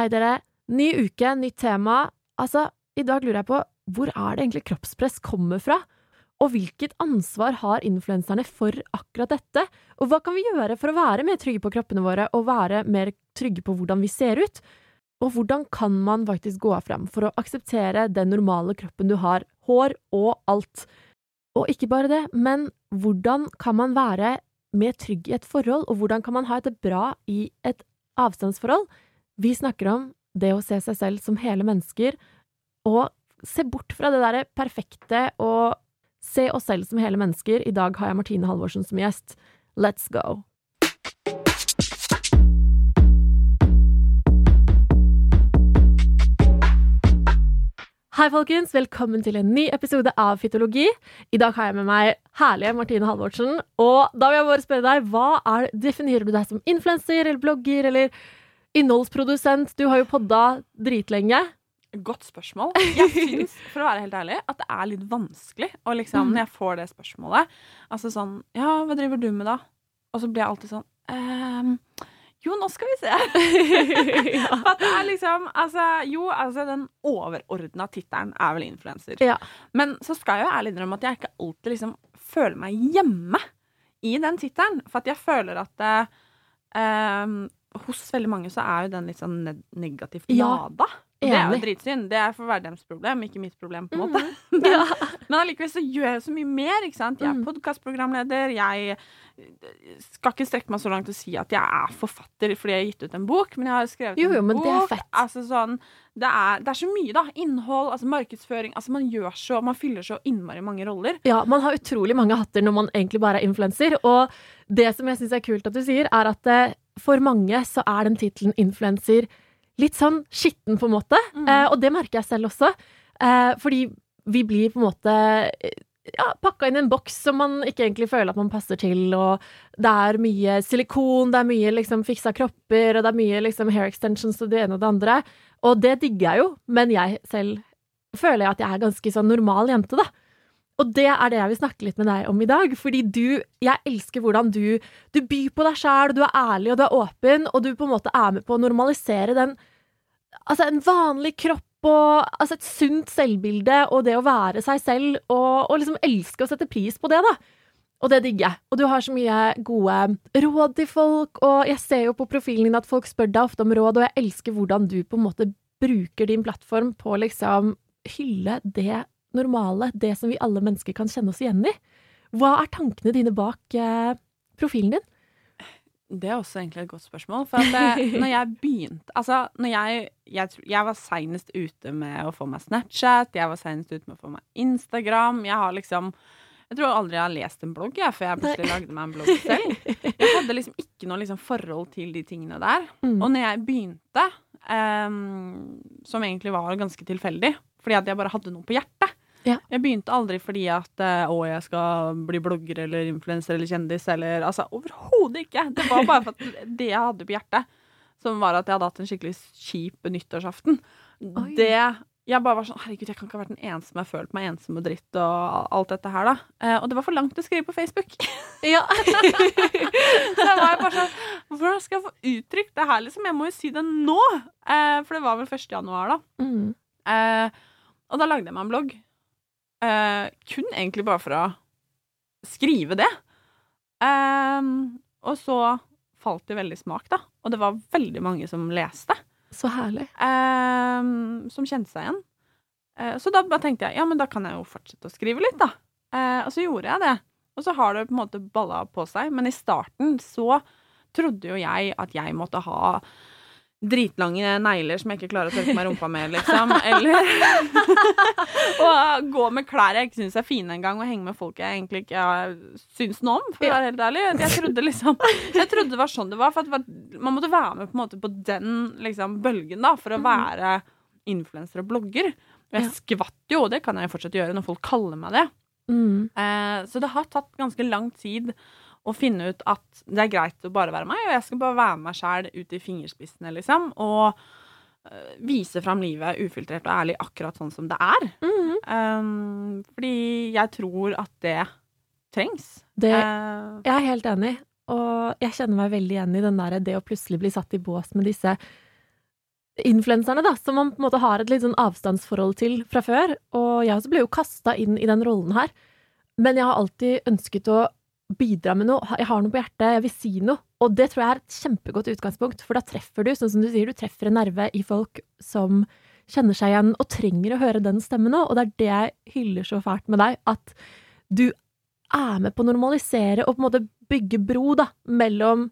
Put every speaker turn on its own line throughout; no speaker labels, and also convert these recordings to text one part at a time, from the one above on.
Hei, dere. Ny uke, nytt tema. Altså, i dag lurer jeg på hvor er det egentlig kroppspress kommer fra? Og hvilket ansvar har influenserne for akkurat dette? Og hva kan vi gjøre for å være mer trygge på kroppene våre, og være mer trygge på hvordan vi ser ut? Og hvordan kan man faktisk gå frem for å akseptere den normale kroppen du har, hår og alt? Og ikke bare det, men hvordan kan man være mer trygg i et forhold, og hvordan kan man ha det bra i et avstandsforhold? Vi snakker om det å se seg selv som hele mennesker, og se bort fra det derre perfekte og se oss selv som hele mennesker. I dag har jeg Martine Halvorsen som gjest. Let's go! Hei, folkens! Velkommen til en ny episode av Fytologi. I dag har jeg med meg herlige Martine Halvorsen. Og da vil jeg bare spørre deg, hva er, definerer du deg som influenser eller blogger eller innholdsprodusent? Du har jo podda dritlenge.
Godt spørsmål. Jeg syns, for å være helt ærlig, at det er litt vanskelig. å liksom,
Mm.
når jeg får det spørsmålet Altså sånn Ja, hva driver du med, da? Og så blir jeg alltid sånn ehm, Jo, nå skal vi se. At det er liksom Altså, jo, altså den overordna tittelen er vel influenser.
Ja.
Men så skal jeg jo ærlig innrømme at jeg ikke alltid liksom føler meg hjemme i den tittelen. For at jeg føler at eh, ehm, hos veldig mange så er jo den litt sånn negativt lada. Ja. det er jo dritsynd. Det er for hver deres problem, ikke mitt problem. på en måte.
Mhm.
Men,
Ja.
men allikevel så gjør jeg så mye mer. ikke sant? Jeg er
Mm.
podkastprogramleder. Jeg eh, skal ikke strekke meg så langt og si at jeg er forfatter fordi jeg har gitt ut en bok, men jeg har skrevet
Jo, jo,
en
men
bok.
det er fett.
Altså sånn, det, er, det er så mye, da. Innhold, altså markedsføring. altså Man gjør så, man fyller så innmari mange roller.
Ja, man har utrolig mange hatter når man egentlig bare er influenser. Og det som jeg syns er kult at du sier, er at eh, for mange så er den tittelen influenser litt sånn skitten, på en måte.
Mm.
Eh, og det merker jeg selv også. Eh, fordi vi blir på en måte eh, ja, pakka inn i en boks som man ikke egentlig føler at man passer til, og det er mye silikon, det er mye liksom fiksa kropper, og det er mye liksom hair extensions og det ene og det andre. Og det digger jeg jo, men jeg selv føler jeg at jeg er ganske sånn normal jente, da. Og det er det jeg vil snakke litt med deg om i dag. Fordi du Jeg elsker hvordan du Du byr på deg sjæl, du er ærlig og du er åpen, og du på en måte er med på å normalisere den Altså, en vanlig kropp og altså et sunt selvbilde og det å være seg selv, og, og liksom elske å sette pris på det, da. Og det digger jeg. Og du har så mye gode råd til folk, og jeg ser jo på profilen din at folk spør deg ofte om råd, og jeg elsker hvordan du på en måte bruker din plattform på å liksom hylle det normale, det som vi alle mennesker kan kjenne oss igjen i. Hva er tankene dine bak eh, profilen din?
Det er også egentlig et godt spørsmål. For at det, når jeg begynte Altså, når jeg Jeg, jeg var seinest ute med å få meg Snapchat, jeg var seinest ute med å få meg Instagram. Jeg har liksom Jeg tror aldri jeg har lest en blogg, jeg, før jeg plutselig lagde meg en blogg selv. Jeg hadde liksom ikke noe liksom forhold til de tingene der.
Mm.
Og når jeg begynte, um, som egentlig var ganske tilfeldig, fordi at jeg bare hadde noe på hjertet
Ja.
Jeg begynte aldri fordi at eh, å, jeg skal bli blogger eller influenser eller kjendis eller Altså overhodet ikke! Det var bare for det jeg hadde på hjertet, som var at jeg hadde hatt en skikkelig kjip nyttårsaften,
Oi.
det jeg bare var sånn Herregud, jeg kan ikke ha vært den eneste som har følt meg ensom og dritt og alt dette her, da. Eh, og det var for langt å skrive på Facebook.
Ja.
Jeg var bare sånn Hvordan skal jeg få uttrykt det her, liksom? Jeg må jo si det nå! Eh, for det var vel 1. januar, da.
Mm.
Eh, og da lagde jeg meg en blogg. Eh, kun egentlig bare for å skrive det. Eh, og så falt det veldig smak, da. Og det var veldig mange som leste.
Så herlig.
eh, som kjente seg igjen. Eh, så da bare tenkte jeg ja, men da kan jeg jo fortsette å skrive litt, da. Eh, og så gjorde jeg det. Og så har det på en måte balla på seg. Men i starten så trodde jo jeg at jeg måtte ha dritlange negler som jeg ikke klarer å tørke meg rumpa med, liksom. Eller å gå med klær jeg ikke syns er fine engang, og henge med folk jeg egentlig ikke syns noe om, for å være helt ærlig. Jeg trodde liksom Jeg trodde det var sånn det var, for at var, man måtte være med på, en måte på den liksom, bølgen, da, for å være influenser og blogger. Og jeg skvatt jo, og det kan jeg fortsatt gjøre når folk kaller meg det.
Mm.
Eh, så det har tatt ganske lang tid å finne ut at det er greit å bare være meg, og jeg skal bare være meg sjæl ut i fingerspissene, liksom. Og eh, vise fram livet ufiltrert og ærlig akkurat sånn som det er.
Mm.
Um, fordi jeg tror at det trengs.
Det,
Eh,
jeg er helt enig, og jeg kjenner meg veldig igjen i den der, det å plutselig bli satt i bås med disse influenserne, da, som man på en måte har et litt sånn avstandsforhold til fra før. Og jeg også ble jo kasta inn i den rollen her. Men jeg har alltid ønsket å bidra med noe. Jeg har noe på hjertet, jeg vil si noe. Og det tror jeg er et kjempegodt utgangspunkt, for da treffer du, sånn som du sier, du treffer en nerve i folk som kjenner seg igjen og trenger å høre den stemmen òg. Og det er det jeg hyller så fælt med deg, at du er med på å normalisere og på en måte bygge bro da, mellom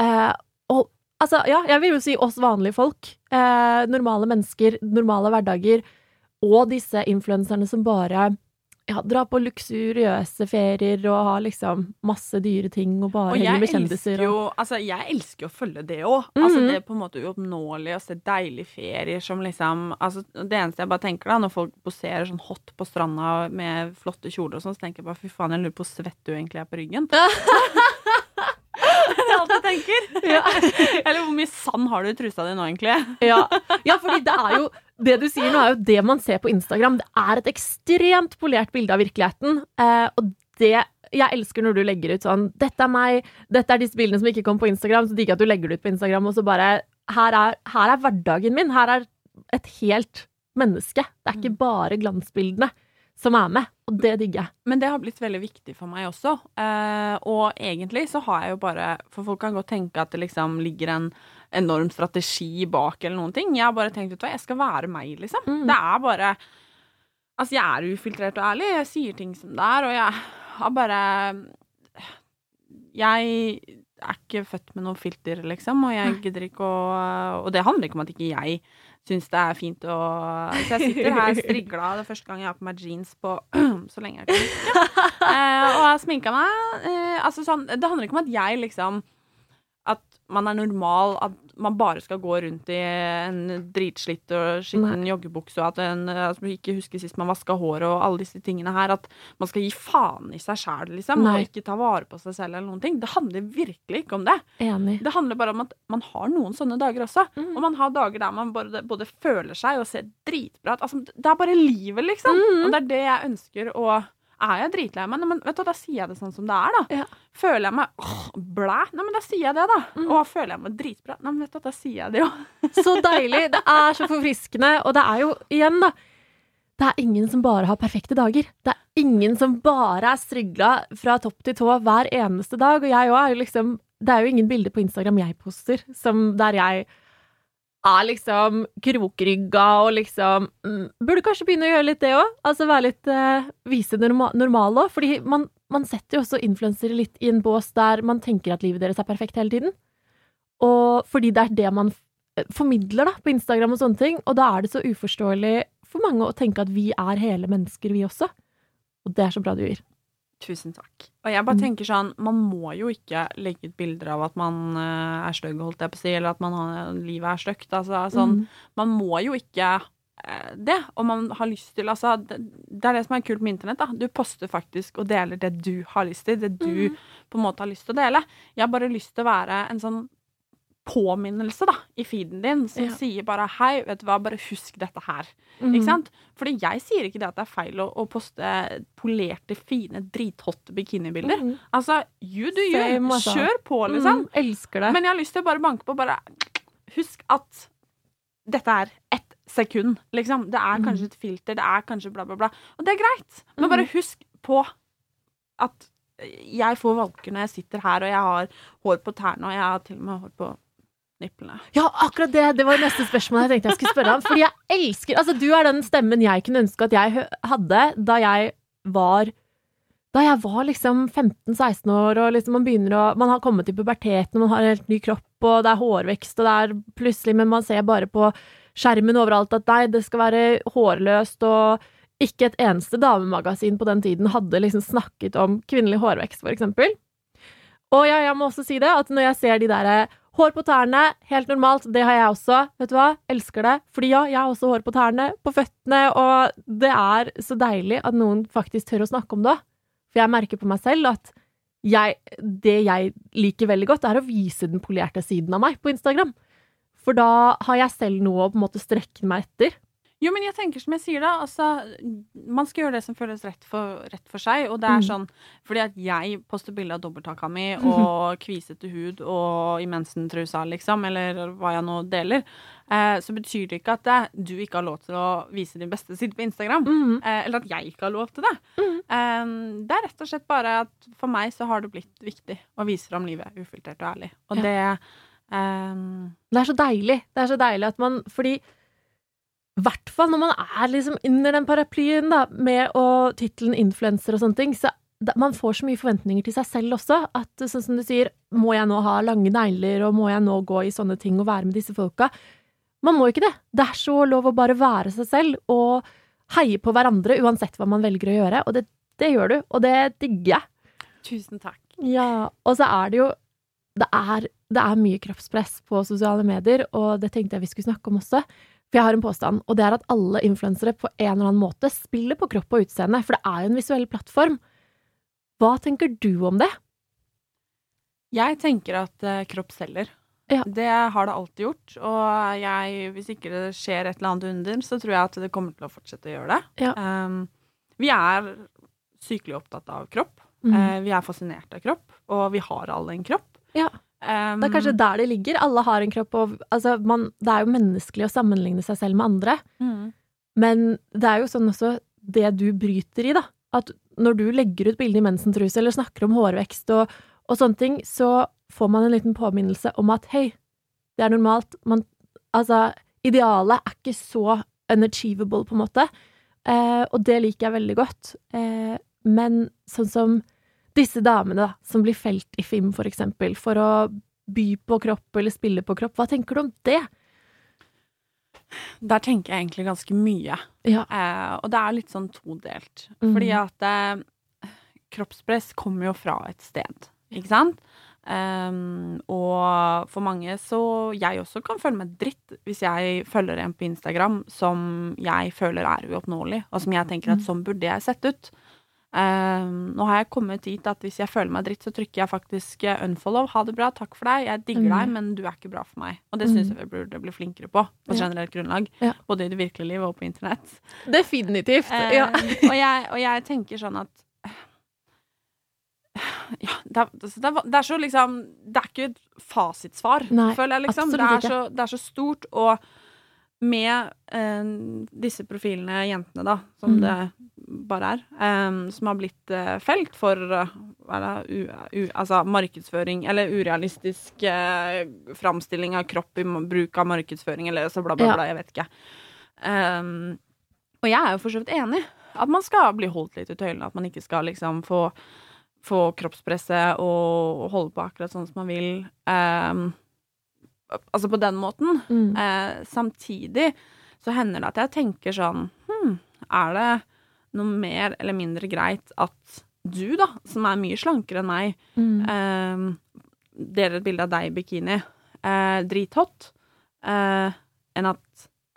eh, og, Altså, ja, jeg vil jo si oss vanlige folk. Eh, normale mennesker, normale hverdager. Og disse influenserne som bare ja, dra på luksuriøse ferier og ha liksom masse dyre ting og bare
og henge
med kjendiser.
jo,
og,
altså, jeg elsker jo å følge det òg. Altså,
Mhm.
det er på en måte uoppnåelig å se deilige ferier som liksom altså, Det eneste jeg bare tenker da, når folk poserer sånn hot på stranda med flotte kjoler og sånn, så tenker jeg bare fy faen, jeg lurer på hvor svett du egentlig er på ryggen. det er alt jeg tenker.
Ja.
Eller hvor mye sand har du i trusa di nå, egentlig?
ja. ja, fordi det er jo Det du sier nå, er jo det man ser på Instagram. Det er et ekstremt polert bilde av virkeligheten. Eh, og det Jeg elsker når du legger ut sånn 'Dette er meg. Dette er disse bildene som ikke kom på Instagram.' Så digger jeg at du legger det ut på Instagram, og så bare her er, her er hverdagen min. Her er et helt menneske. Det er ikke bare glansbildene som er med. Og det digger jeg.
Men det har blitt veldig viktig for meg også. Eh, og egentlig så har jeg jo bare For folk kan godt tenke at det liksom ligger en enorm strategi bak eller noen ting. Jeg har bare tenkt ut hva, jeg skal være meg, liksom.
Mm.
Det er bare Altså, jeg er ufiltrert og ærlig. Jeg sier ting som det er, og jeg har bare Jeg er ikke født med noe filter, liksom, og jeg gidder ikke å Og det handler ikke om at ikke jeg syns det er fint å Så jeg sitter her strigla. Det er første gang jeg har på meg jeans på så lenge jeg kan. Eh, og har sminka meg. Eh, altså sånn, det handler ikke om at jeg liksom man er normal, at man bare skal gå rundt i en dritslitt og skitten joggebukse, og at en man ikke husker sist man vaska håret og alle disse tingene her. At man skal gi faen i seg sjæl, liksom,
Nei.
og ikke ta vare på seg selv eller noen ting. Det handler virkelig ikke om det.
Enig.
Det handler bare om at man har noen sånne dager også.
Mm.
Og man har dager der man både, både føler seg og ser dritbra ut. Altså, det er bare livet, liksom.
Mm.
Og det er det jeg ønsker å Er jeg dritlei meg? Nei, men vet du, da sier jeg det sånn som det er, da.
Ja.
Føler jeg meg åh, blæ? Nei, men da sier jeg det, da.
Mm.
Og føler jeg meg dritbra? Nei, men vet du, da sier jeg det jo.
Så deilig. Det er så forfriskende. Og det er jo, igjen, da Det er ingen som bare har perfekte dager. Det er ingen som bare er strigla fra topp til tå hver eneste dag. Og jeg òg er jo liksom Det er jo ingen bilder på Instagram jeg poster som der jeg er liksom krokrygga og liksom mm, Burde kanskje begynne å gjøre litt det òg. Altså være litt eh, Vise det norma normale òg. Fordi man, man setter jo også influensere litt i en bås der man tenker at livet deres er perfekt hele tiden. Og fordi det er det man formidler da, på Instagram og sånne ting. Og da er det så uforståelig for mange å tenke at vi er hele mennesker, vi også. Og det er så bra du gjør.
Tusen takk. Og jeg bare
Mm.
tenker sånn, man må jo ikke legge ut bilder av at man eh, er stygg, holdt jeg på å si, eller at man har, livet er stygt. Altså, sånn,
Mm.
man må jo ikke eh, det, og man har lyst til altså, det, det er det som er kult med internett. da. Du poster faktisk og deler det du har lyst til, det du
Mm.
på en måte har lyst til å dele. Jeg har bare lyst til å være en sånn påminnelse da, i feeden din som
Ja.
sier bare hei, vet du hva, bare husk dette her.
Mm.
Ikke sant? Fordi jeg sier ikke det at det er feil å, å poste polerte, fine, drithotte bikinibilder.
Mm.
Altså, you do you.
Same, altså.
Kjør på, liksom.
Mm, elsker det.
Men jeg har lyst til å bare banke på bare Husk at dette er ett sekund, liksom. Det er kanskje et filter, det er kanskje bla, bla, bla. Og det er greit. Men bare husk på at jeg får valker når jeg sitter her, og jeg har hår på tærne, og jeg har til og med hår på nipplene.
Ja, akkurat det. Det var neste spørsmål jeg tenkte jeg skulle spørre om. Fordi jeg elsker Altså, du er den stemmen jeg kunne ønske at jeg hadde da jeg var da jeg var liksom 15-16 år, og liksom man begynner å Man har kommet i puberteten, og man har en helt ny kropp, og det er hårvekst, og det er plutselig Men man ser bare på skjermen overalt at nei, det skal være hårløst, og ikke et eneste damemagasin på den tiden hadde liksom snakket om kvinnelig hårvekst, for eksempel. Og ja, jeg må også si det, at når jeg ser de derre Hår på tærne, helt normalt, det har jeg også. Vet du hva? Elsker det. Fordi ja, jeg har også hår på tærne, på føttene, og det er så deilig at noen faktisk tør å snakke om det. For jeg merker på meg selv at jeg, det jeg liker veldig godt, er å vise den polerte siden av meg på Instagram. For da har jeg selv noe å på en måte strekke meg etter.
Jo, men jeg tenker som jeg sier da, altså, man skal gjøre det som føles rett for, rett for seg, og det er
Mm.
sånn, fordi at jeg poster bilde av dobbelthaka mi og kvisete hud og i mensentrusa, liksom, eller hva jeg nå deler, eh, så betyr det ikke at det, du ikke har lov til å vise din beste side på Instagram,
Mm.
eh, eller at jeg ikke har lov til det. Eh, det er rett og slett bare at for meg så har det blitt viktig å vise fram livet ufiltrert og ærlig, og
Ja.
det, eh,
Det er så deilig. Det er så deilig at man Fordi hvert fall når man er liksom under den paraplyen da, med å tittelen influenser og sånne ting, så da, man får så mye forventninger til seg selv også. At sånn som du sier, må jeg nå ha lange negler, og må jeg nå gå i sånne ting og være med disse folka? Man må ikke det. Det er så lov å bare være seg selv og heie på hverandre uansett hva man velger å gjøre, og det, det gjør du, og det digger jeg.
tusen takk.
Ja, og så er det jo det er, det er mye kroppspress på sosiale medier, og det tenkte jeg vi skulle snakke om også. For jeg har en påstand, og det er at alle influensere på en eller annen måte spiller på kropp og utseende, for det er jo en visuell plattform. Hva tenker du om det?
Jeg tenker at eh, kropp selger.
Ja.
Det har det alltid gjort. Og jeg, hvis ikke det skjer et eller annet under, så tror jeg at det kommer til å fortsette å gjøre det.
Ja.
Um, vi er sykelig opptatt av kropp.
Mm.
Uh, vi er fascinert av kropp, og vi har alle en kropp.
Ja.
Um,
Det er kanskje der det ligger. Alle har en kropp, og altså, man, det er jo menneskelig å sammenligne seg selv med andre.
mm,
Men det er jo sånn også det du bryter i, da. At når du legger ut bilde i mensentruse eller snakker om hårvekst og, og sånne ting, så får man en liten påminnelse om at hei, det er normalt. Man, altså, idealet er ikke så unachievable, på en måte. Eh, og det liker jeg veldig godt. Eh, men sånn som disse damene da, som blir felt i film, for eksempel, for å by på kropp eller spille på kropp, hva tenker du om det?
Der tenker jeg egentlig ganske mye.
Ja.
Eh, og det er litt sånn todelt.
Mm.
Fordi at eh, kroppspress kommer jo fra et sted, ikke sant? Um, og for mange så Jeg også kan føle meg dritt hvis jeg følger en på Instagram som jeg føler er uoppnåelig, og som jeg tenker at sånn burde jeg sett ut. Ehm, nå har jeg kommet dit at hvis jeg føler meg dritt, så trykker jeg faktisk eh, unfollow. Ha det bra, takk for deg, jeg digger
Mm.
deg, men du er ikke bra for meg. Og det syns
Mm.
jeg vi burde bli flinkere på, på
Ja.
generelt grunnlag.
Ja.
Både i det virkelige livet og på internett.
Definitivt.
Eh,
ja.
og, jeg, og jeg tenker sånn at ja, det er, det, er så liksom Det er ikke et fasitsvar,
Nei,
føler jeg, liksom. Det er, så, det er så stort, og med eh, disse profilene, jentene, da, som
Mm.
det bare er, um, som har blitt uh, felt for uh, det, u, u, altså markedsføring, eller urealistisk uh, framstilling av kropp i bruk av markedsføring, eller så bla, bla,
Ja.
bla, jeg vet ikke. Um, og jeg er jo for så vidt enig. At man skal bli holdt litt i tøylene. At man ikke skal liksom få, få kroppspresset og, holde på akkurat sånn som man vil. Um, altså på den måten.
Mm.
Samtidig så hender det at jeg tenker sånn Hm, er det noe mer eller mindre greit at du, da, som er mye slankere enn meg,
Mm.
eh, deler et bilde av deg i bikini, eh, drithot, eh, enn at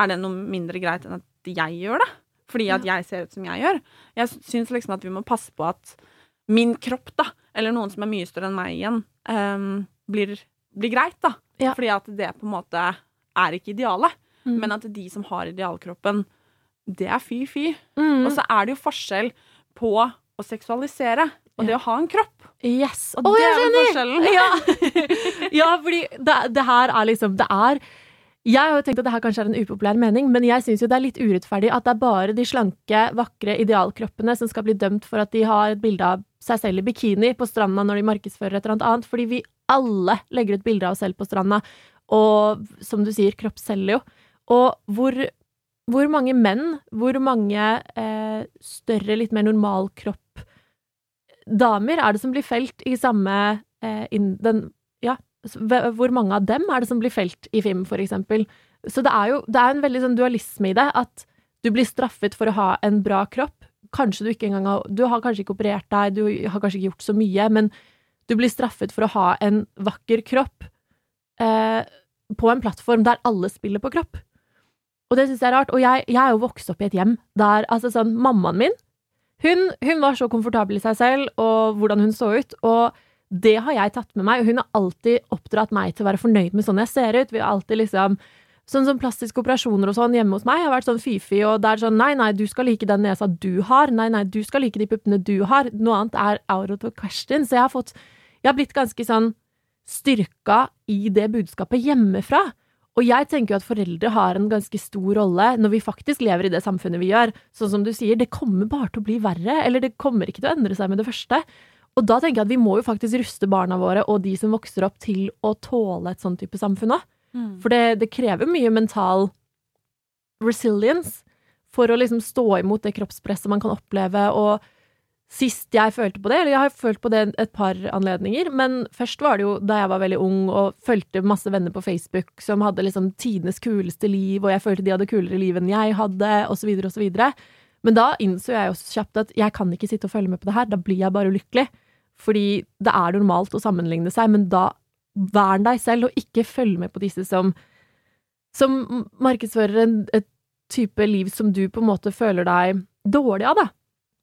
Er det noe mindre greit enn at jeg gjør det? Fordi at jeg ser ut som jeg gjør? Jeg syns liksom at vi må passe på at min kropp, da, eller noen som er mye større enn meg igjen, eh, blir, blir greit, da.
Ja.
Fordi at det på en måte er ikke idealet.
Mm.
Men at de som har idealkroppen, det er fy-fy.
Mm.
Og så er det jo forskjell på å seksualisere og det å ha en kropp.
Yes.
Og
oh,
det er
jo
forskjellen.
Ja. ja, fordi det, det her er liksom Det er Jeg har jo tenkt at det her kanskje er en upopulær mening, men jeg syns jo det er litt urettferdig at det er bare de slanke, vakre idealkroppene som skal bli dømt for at de har et bilde av seg selv i bikini på stranda når de markedsfører et eller annet fordi vi alle legger ut bilder av oss selv på stranda, og som du sier, kropp selger jo. Og hvor, hvor mange menn, hvor mange eh, større, litt mer normal kropp damer er det som blir felt i samme eh, in, den, ja, hvor mange av dem er det som blir felt i film, for eksempel? Så det er jo det er en veldig sånn dualisme i det, at du blir straffet for å ha en bra kropp. Kanskje du ikke engang har Du har kanskje ikke operert deg, du har kanskje ikke gjort så mye, men du blir straffet for å ha en vakker kropp eh, på en plattform der alle spiller på kropp. Og det syns jeg er rart. Og jeg, jeg er jo vokst opp i et hjem der altså sånn Mammaen min, hun, hun var så komfortabel i seg selv og hvordan hun så ut, og det har jeg tatt med meg. Og hun har alltid oppdratt meg til å være fornøyd med sånn jeg ser ut. Vi har alltid liksom Sånn som plastiske operasjoner og sånn hjemme hos meg har vært sånn fy-fy, og det er sånn nei, nei, du skal like den nesa du har, nei, nei, du skal like de puppene du har, noe annet er out of question. Så jeg har fått Jeg har blitt ganske sånn styrka i det budskapet hjemmefra. Og jeg tenker jo at foreldre har en ganske stor rolle når vi faktisk lever i det samfunnet vi gjør. Sånn som du sier, det kommer bare til å bli verre, eller det kommer ikke til å endre seg med det første. Og da tenker jeg at vi må jo faktisk ruste barna våre og de som vokser opp, til å tåle et sånn type samfunn òg. For det, det krever mye mental resilience for å liksom stå imot det kroppspresset man kan oppleve, og sist jeg følte på det, eller jeg har følt på det et par anledninger, men først var det jo da jeg var veldig ung og fulgte masse venner på Facebook som hadde liksom tidenes kuleste liv, og jeg følte de hadde kulere liv enn jeg hadde, så videre. Men da innså jeg også kjapt at jeg kan ikke sitte og følge med på det her, da blir jeg bare ulykkelig. Fordi det er normalt å sammenligne seg, men da vern deg selv, og ikke følg med på disse som som markedsfører en, et type liv som du på en måte føler deg dårlig av, da.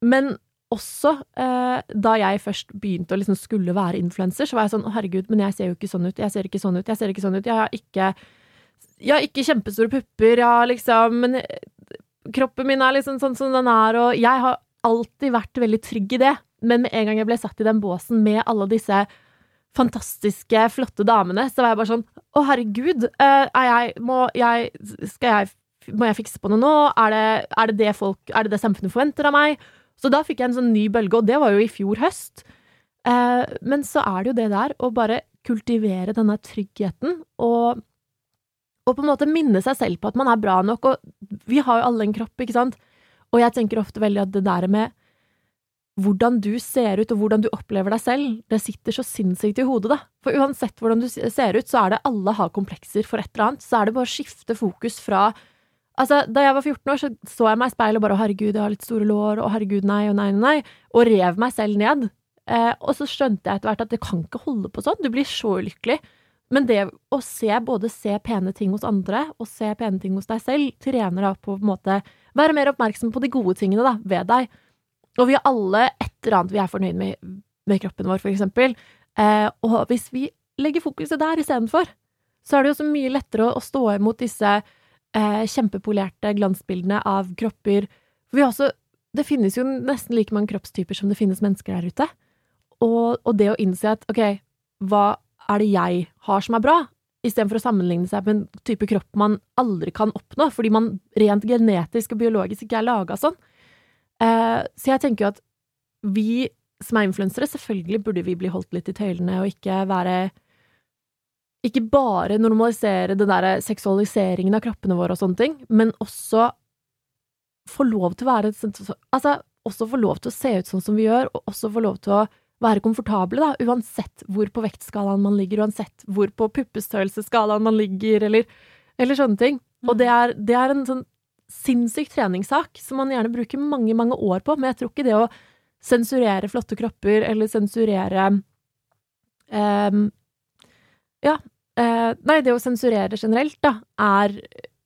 Men også eh, da jeg først begynte å liksom skulle være influenser, så var jeg sånn å herregud, men jeg ser jo ikke sånn ut, jeg ser ikke sånn ut, jeg ser ikke sånn ut, jeg har ikke jeg har ikke kjempestore pupper, jeg liksom Men kroppen min er liksom sånn som den er, og jeg har alltid vært veldig trygg i det. Men med en gang jeg ble satt i den båsen med alle disse fantastiske, flotte damene, så var jeg bare sånn Å, herregud, eh, jeg Må jeg jeg Må jeg fikse på noe nå? Er det, er det det folk Er det det samfunnet forventer av meg? Så da fikk jeg en sånn ny bølge, og det var jo i fjor høst. Eh, men så er det jo det der å bare kultivere denne tryggheten og, og på en måte minne seg selv på at man er bra nok, og vi har jo alle en kropp, ikke sant? Og jeg tenker ofte veldig at det der med hvordan du ser ut og hvordan du opplever deg selv, det sitter så sinnssykt i hodet, da. For uansett hvordan du ser ut, så er det alle har komplekser for et eller annet. Så er det bare å skifte fokus fra Altså, da jeg var 14 år, så så jeg meg i speilet og bare herregud, jeg har litt store lår', og 'herregud, nei', og 'nei, nei', og rev meg selv ned. Eh, og så skjønte jeg etter hvert at det kan ikke holde på sånn. Du blir så ulykkelig. Men det å se, både se pene ting hos andre, og se pene ting hos deg selv, trener deg på en måte Være mer oppmerksom på de gode tingene da, ved deg. Og vi har alle et eller annet vi er fornøyd med, med kroppen vår, for eksempel. Eh, og hvis vi legger fokuset der istedenfor, så er det jo så mye lettere å, å stå imot disse eh, kjempepolerte glansbildene av kropper. For vi har også Det finnes jo nesten like mange kroppstyper som det finnes mennesker der ute. Og, og det å innse at ok, hva er det jeg har som er bra? Istedenfor å sammenligne seg med en type kropp man aldri kan oppnå, fordi man rent genetisk og biologisk ikke er laga sånn. Eh, så jeg tenker jo at vi som er influensere, selvfølgelig burde vi bli holdt litt i tøylene og ikke være Ikke bare normalisere den der seksualiseringen av kroppene våre og sånne ting, men også få lov til å være Altså, også få lov til å se ut sånn som vi gjør, og også få lov til å være komfortable, da, uansett hvor på vektskalaen man ligger, uansett hvor på puppestørrelsesskalaen man ligger, eller, eller sånne ting. Og det er, det er en sånn sinnssyk treningssak som man gjerne bruker mange, mange år på, men jeg tror ikke det å sensurere flotte kropper, eller sensurere ehm, Ja, eh, nei, det å sensurere generelt, da, er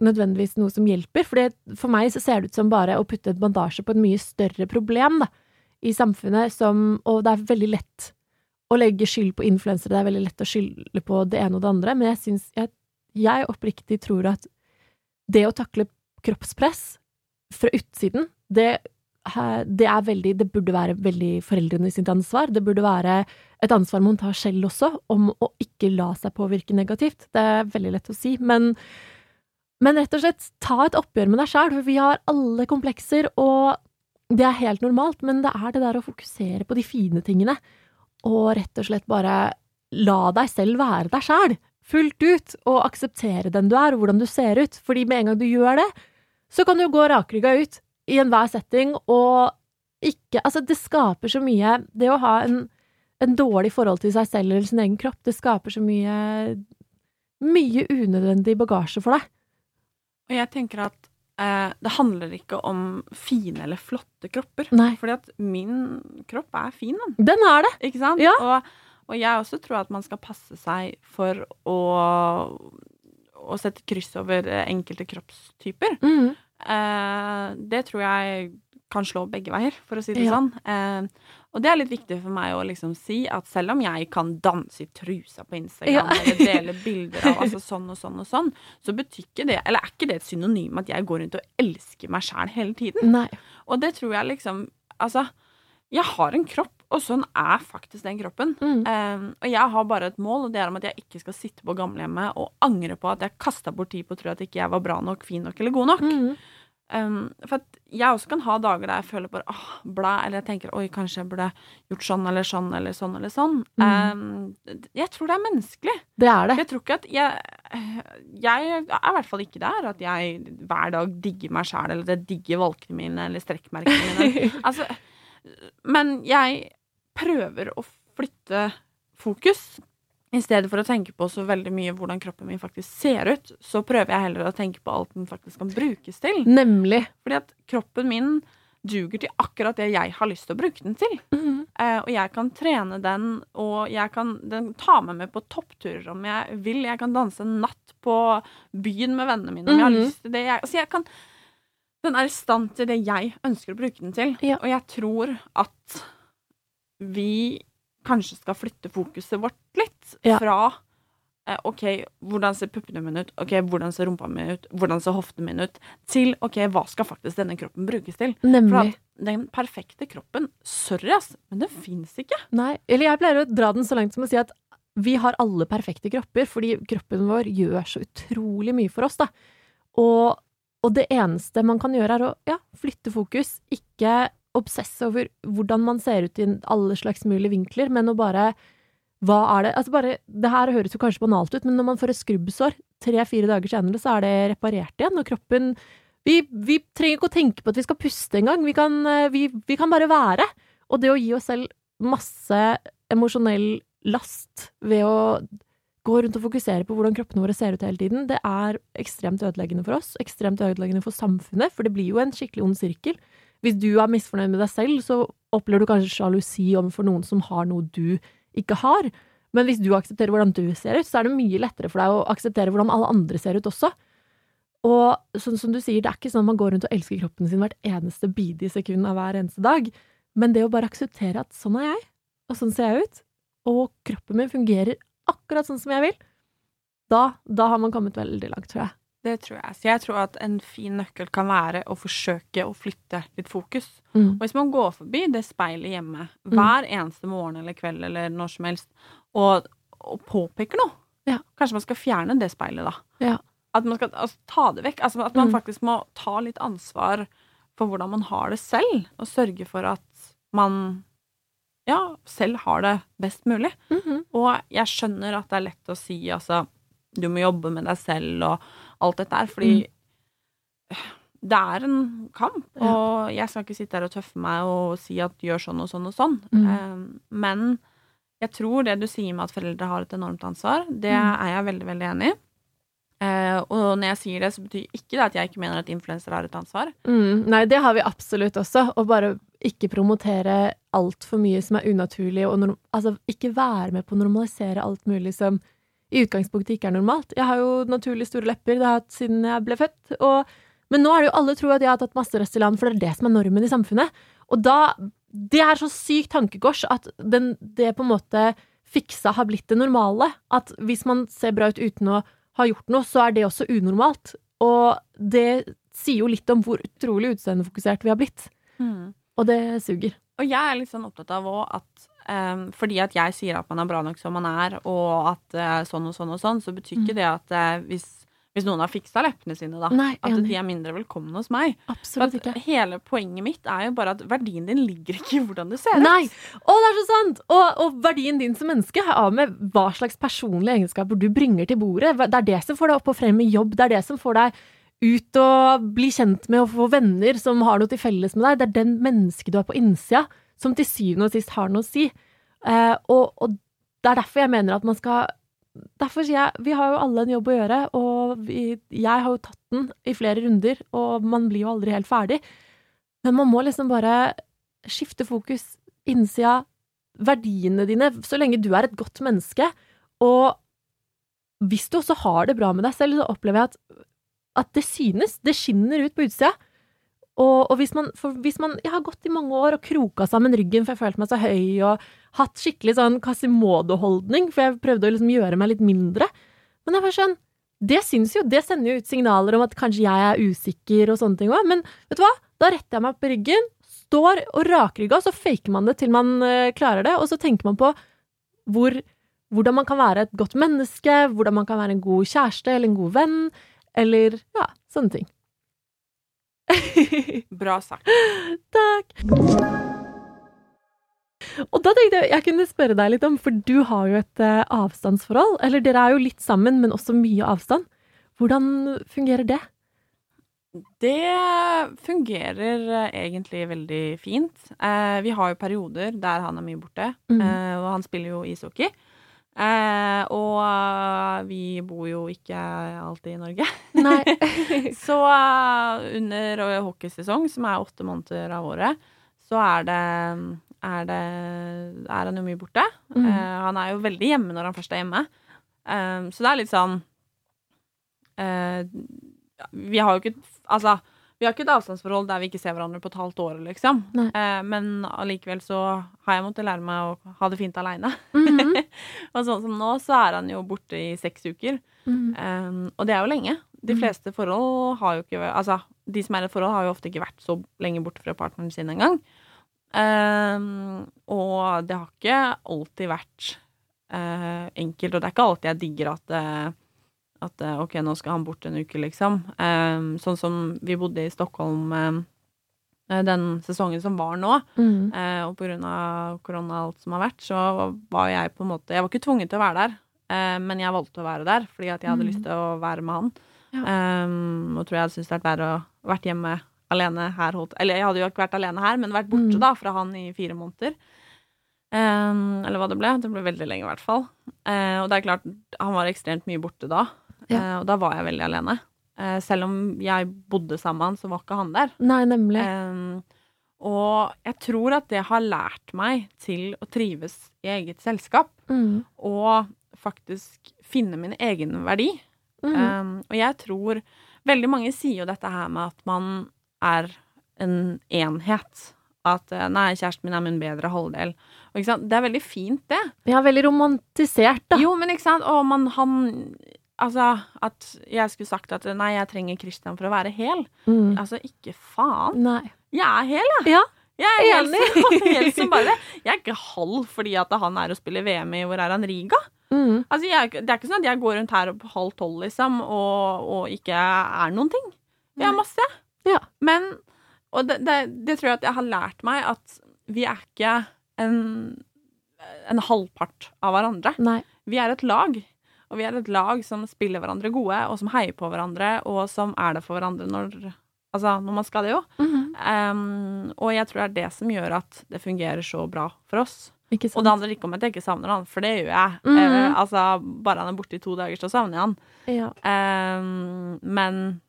nødvendigvis noe som hjelper, for for meg så ser det ut som bare å putte et bandasje på et mye større problem, da, i samfunnet som Og det er veldig lett å legge skyld på influensere, det er veldig lett å skylde på det ene og det andre, men jeg syns jeg, jeg oppriktig tror at det å takle kroppspress fra utsiden, det, det er veldig Det burde være veldig foreldrene sitt ansvar. Det burde være et ansvar man tar selv også, om å ikke la seg påvirke negativt. Det er veldig lett å si, men men rett og slett, ta et oppgjør med deg sjæl, for vi har alle komplekser, og det er helt normalt, men det er det der å fokusere på de fine tingene, og rett og slett bare la deg selv være deg sjæl, fullt ut, og akseptere den du er, og hvordan du ser ut, fordi med en gang du gjør det, så kan du gå rakrygga ut i enhver setting, og ikke Altså, det skaper så mye Det å ha en, en dårlig forhold til seg selv eller sin egen kropp. Det skaper så mye mye unødvendig bagasje for deg.
Og jeg tenker at eh, det handler ikke om fine eller flotte kropper.
Nei.
Fordi at min kropp er fin, den.
Den er det!
Ikke sant?
Ja.
Og, og jeg også tror at man skal passe seg for å, å sette kryss over eh, enkelte kroppstyper.
Mhm.
Eh, det tror jeg kan slå begge veier, for å si det
Ja.
sånn. Eh, og det er litt viktig for meg å liksom si at selv om jeg kan danse i trusa på Instagram
Ja.
eller dele bilder av altså sånn og sånn og sånn, så betyr ikke det Eller er ikke det et synonym at jeg går rundt og elsker meg sjæl hele tiden?
Nei.
Og det tror jeg liksom Altså, jeg har en kropp, og sånn er faktisk den kroppen.
Mm.
Um, og jeg har bare et mål, og det er om at jeg ikke skal sitte på gamlehjemmet og angre på at jeg kasta bort tid på å tro at ikke jeg var bra nok, fin nok eller god nok.
Mm.
Um, for at jeg også kan ha dager der jeg føler bare åh, blæ, eller jeg tenker oi, kanskje jeg burde gjort sånn eller sånn eller sånn eller sånn. Um, jeg tror det er menneskelig.
Det er det.
Jeg tror ikke at jeg Jeg er i hvert fall ikke der at jeg hver dag digger meg sjæl, eller det jeg digger valkene mine eller strekkmerkene mine. Altså, men jeg prøver å flytte fokus. I stedet for å tenke på så veldig mye hvordan kroppen min faktisk ser ut, så prøver jeg heller å tenke på alt den faktisk kan brukes til.
Nemlig.
Fordi at kroppen min duger til akkurat det jeg har lyst til å bruke den til.
Mhm.
Eh, og jeg kan trene den, og jeg kan den, ta meg med på toppturer om jeg vil. Jeg kan danse en natt på byen med vennene mine om jeg har
Mhm.
lyst til det. Jeg, altså jeg kan, den er i stand til det jeg ønsker å bruke den til.
Ja.
Og jeg tror at vi kanskje skal flytte fokuset vårt litt
Ja.
fra eh, OK, hvordan ser puppene mine ut? OK, hvordan ser rumpa mi ut? Hvordan ser hoftene mine ut? Til OK, hva skal faktisk denne kroppen brukes til? For
Nemlig.
at den perfekte kroppen, sorry ass, men det fins ikke.
Nei. Eller jeg pleier å dra den så langt som å si at vi har alle perfekte kropper, fordi kroppen vår gjør så utrolig mye for oss, da. Og, og det eneste man kan gjøre, er å ja, flytte fokus. Ikke obsesse over hvordan man ser ut i alle slags mulige vinkler, men å bare Hva er det Altså bare Det her høres jo kanskje banalt ut, men når man får et skrubbsår tre-fire dager senere, så er det reparert igjen, og kroppen vi, vi trenger ikke å tenke på at vi skal puste engang. Vi, eh, vi, vi kan bare være. Og det å gi oss selv masse emosjonell last ved å gå rundt og fokusere på hvordan kroppene våre ser ut hele tiden, det er ekstremt ødeleggende for oss, ekstremt ødeleggende for samfunnet, for det blir jo en skikkelig ond sirkel. Hvis du er misfornøyd med deg selv, så opplever du kanskje sjalusi overfor noen som har noe du ikke har. Men hvis du aksepterer hvordan du ser ut, så er det mye lettere for deg å akseptere hvordan alle andre ser ut også. Og sånn som du sier, det er ikke sånn at man går rundt og elsker kroppen sin hvert eneste bidige sekund av hver eneste dag. Men det å bare akseptere at sånn er jeg, og sånn ser jeg ut, og kroppen min fungerer akkurat sånn som jeg vil, da, da har man kommet veldig langt, tror jeg.
Det tror jeg. Så jeg tror at en fin nøkkel kan være å forsøke å flytte litt fokus.
Mm.
Og hvis man går forbi det speilet hjemme hver eneste morgen eller kveld eller når som helst, og, og påpeker noe
Ja.
Kanskje man skal fjerne det speilet, da.
Ja.
At man skal altså, ta det vekk. Altså, at man
Mm.
faktisk må ta litt ansvar for hvordan man har det selv, og sørge for at man ja, selv har det best mulig.
Mhm.
Og jeg skjønner at det er lett å si altså du må jobbe med deg selv og alt dette her, fordi det er en kamp, og jeg skal ikke sitte her og tøffe meg og si at gjør sånn og sånn og sånn.
Mm.
Eh, men jeg tror det du sier med at foreldre har et enormt ansvar, det
Mm.
er jeg veldig, veldig enig i. Uh, og når jeg sier det, så betyr ikke det at jeg ikke mener at influensere har et ansvar.
Mm, nei, det har vi absolutt også. Å bare ikke promotere altfor mye som er unaturlig, og altså ikke være med på å normalisere alt mulig som i utgangspunktet ikke er normalt. Jeg har jo naturlig store lepper, det har jeg hatt siden jeg ble født, og men nå er det jo alle tror at jeg har tatt masse Restylane, for det er det som er normen i samfunnet. Og da Det er så sykt tankekors at den, det på en måte fiksa har blitt det normale. At hvis man ser bra ut uten å ha gjort noe, så er det også unormalt. Og det sier jo litt om hvor utrolig utseendefokusert vi har blitt. Og det suger.
Og jeg er litt sånn opptatt av òg at eh, fordi at jeg sier at man er bra nok som man er, og at uh, sånn og sånn og sånn, så betyr ikke det at uh, hvis, hvis noen har fiksa leppene sine, da,
Nei,
at de er mindre velkomne hos meg.
Absolutt ikke.
hele poenget mitt er jo bare at verdien din ligger ikke i hvordan du ser ut.
Nei! Å, det er så sant! Og, og verdien din som menneske har med hva slags personlige egenskaper du bringer til bordet. Det er det som får deg opp og frem i jobb. Det er det som får deg ut og bli kjent med og få venner som har noe til felles med deg. Det er den mennesket du er på innsida, som til syvende og sist har noe å si. Eh, og, og det er derfor jeg mener at man skal Derfor sier jeg vi har jo alle en jobb å gjøre, og vi, jeg har jo tatt den i flere runder, og man blir jo aldri helt ferdig. Men man må liksom bare skifte fokus, innsida, verdiene dine, så lenge du er et godt menneske. Og hvis du også har det bra med deg selv, så opplever jeg at, at det synes. Det skinner ut på utsida. Og, og hvis man, hvis man Jeg har gått i mange år og kroka sammen ryggen, for jeg følte meg så høy, og hatt skikkelig sånn Quasimodo-holdning, for jeg prøvde å liksom gjøre meg litt mindre. Men jeg var sånn Det syns jo, det sender jo ut signaler om at kanskje jeg er usikker og sånne ting òg, men vet du hva? Da retter jeg meg på ryggen, står og rakrygga, så faker man det til man eh, klarer det, og så tenker man på hvor, hvordan man kan være et godt menneske, hvordan man kan være en god kjæreste eller en god venn, eller ja, sånne ting.
Bra sagt.
Takk. Og da tenkte jeg jeg kunne spørre deg litt om, for du har jo et eh, avstandsforhold. Eller dere er jo litt sammen, men også mye avstand. Hvordan fungerer det?
Det fungerer eh, egentlig veldig fint. Eh, vi har jo perioder der han er mye borte, mm. og han spiller jo ishockey. Eh, og eh, vi bor jo ikke alltid i Norge.
Nei.
Så eh, under eh, hockeysesong, som er åtte måneder av året, så er det, er det er han jo mye borte.
Mm.
Eh, han er jo veldig hjemme når han først er hjemme. Eh, så det er litt sånn eh, Vi har jo ikke Altså, vi har ikke et avstandsforhold der vi ikke ser hverandre på et halvt år, liksom. Eh, men allikevel så har jeg måttet lære meg å ha det fint aleine.
Mhm.
og sånn som nå, så er han jo borte i seks uker.
Mhm.
Um, og det er jo lenge. De
Mhm.
fleste forhold har jo ikke Altså, de som er i et forhold, har jo ofte ikke vært så lenge borte fra partneren sin engang. Um, og det har ikke alltid vært uh, enkelt, og det er ikke alltid jeg digger at eh, at eh, OK, nå skal han bort en uke, liksom. Um, sånn som vi bodde i Stockholm um, eh, den sesongen som var nå.
Mm.
Eh, og på grunn av korona og alt som har vært, så var jeg på en måte Jeg var ikke tvunget til å være der, eh, men jeg valgte å være der fordi at jeg hadde
mm.
lyst til å være med han.
Ja.
Um, og tror jeg hadde syntes det hadde vært verre å vært hjemme alene her. Holdt. Eller jeg hadde jo ikke vært alene her, men vært borte
mm.
da fra han i fire måneder. Um, eller hva det ble. Det ble veldig lenge, i hvert fall. Uh, og det er klart, han var ekstremt mye borte da.
Ja.
Eh, og da var jeg veldig alene. Eh, selv om jeg bodde sammen med han, så var ikke han der.
Nei, nemlig.
Um, og jeg tror at det har lært meg til å trives i eget selskap,
Mm.
og faktisk finne min egen verdi.
Mm.
Um, og jeg tror Veldig mange sier jo dette her med at man er en enhet. At eh, 'nei, kjæresten min er min bedre halvdel'. Og? Det er veldig fint, det.
Ja, veldig romantisert, da.
Jo, men ikke sant? Og man, han Altså, at jeg skulle sagt at 'nei, jeg trenger Christian for å være hel'.
Mm.
Altså, ikke faen.
Nei.
Jeg er hel, jeg.
Ja,
Jeg er helt,
Enig.
helt som bare. Jeg er ikke halv fordi at han er og spiller VM i Hvor er han? Riga?
Mm.
Altså, jeg, det er ikke sånn at jeg går rundt her på halv tolv, liksom, og, og ikke er noen ting. Jeg er masse.
Ja.
Men Og det, det, det tror jeg at jeg har lært meg, at vi er ikke en, en halvpart av hverandre.
Nei.
Vi er et lag. Og vi er et lag som spiller hverandre gode, og som heier på hverandre, og som er det for hverandre når, altså, når man skal det jo.
Mhm.
Um, og jeg tror det er det som gjør at det fungerer så bra for oss. Og det handler ikke om at jeg ikke savner han, for det gjør jeg.
Mm
-hmm. uh, altså, bare han er borte i to dager, så savner jeg han.
Ja.
Um, men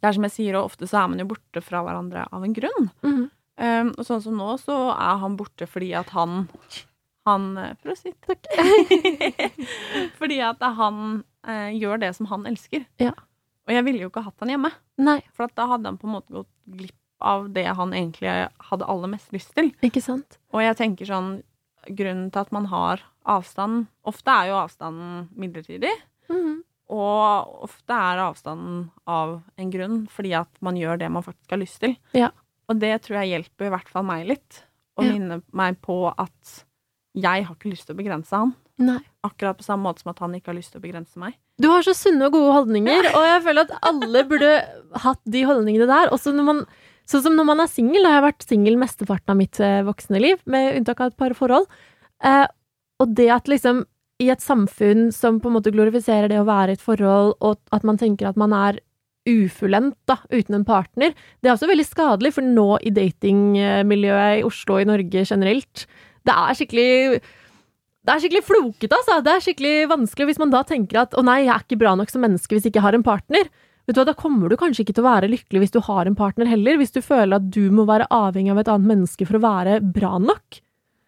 det er som jeg sier, og ofte så er man jo borte fra hverandre av en grunn.
Mhm.
Um, og sånn som nå, så er han borte fordi at han Han eh, Prosit.
Takk.
fordi at han eh, gjør det som han elsker.
Ja.
Og jeg ville jo ikke hatt han hjemme,
Nei,
for at da hadde han på en måte gått glipp av det han egentlig hadde aller mest lyst til.
ikke sant.
Og jeg tenker sånn Grunnen til at man har avstand Ofte er jo avstanden midlertidig.
Mhm.
Og ofte er avstanden av en grunn fordi at man gjør det man faktisk har lyst til.
Ja.
Og det tror jeg hjelper i hvert fall meg litt. Å
Ja.
minne meg på at jeg har ikke lyst til å begrense han.
Nei.
Akkurat på samme måte som at han ikke har lyst til å begrense meg.
Du har så sunne og gode holdninger, og jeg føler at alle burde hatt de holdningene der. Også når man, sånn som når man er singel, har jeg vært singel mesteparten av mitt eh, voksne liv, med unntak av et par forhold. Eh, og det at liksom i et samfunn som på en måte glorifiserer det å være i et forhold, og at man tenker at man er ufullendt da, uten en partner, det er også veldig skadelig, for nå i datingmiljøet i Oslo og i Norge generelt, Det er skikkelig det er skikkelig flokete, altså. Det er skikkelig vanskelig hvis man da tenker at å nei, jeg er ikke bra nok som menneske hvis jeg ikke har en partner. Vet du hva, Da kommer du kanskje ikke til å være lykkelig hvis du har en partner heller, hvis du føler at du må være avhengig av et annet menneske for å være bra nok.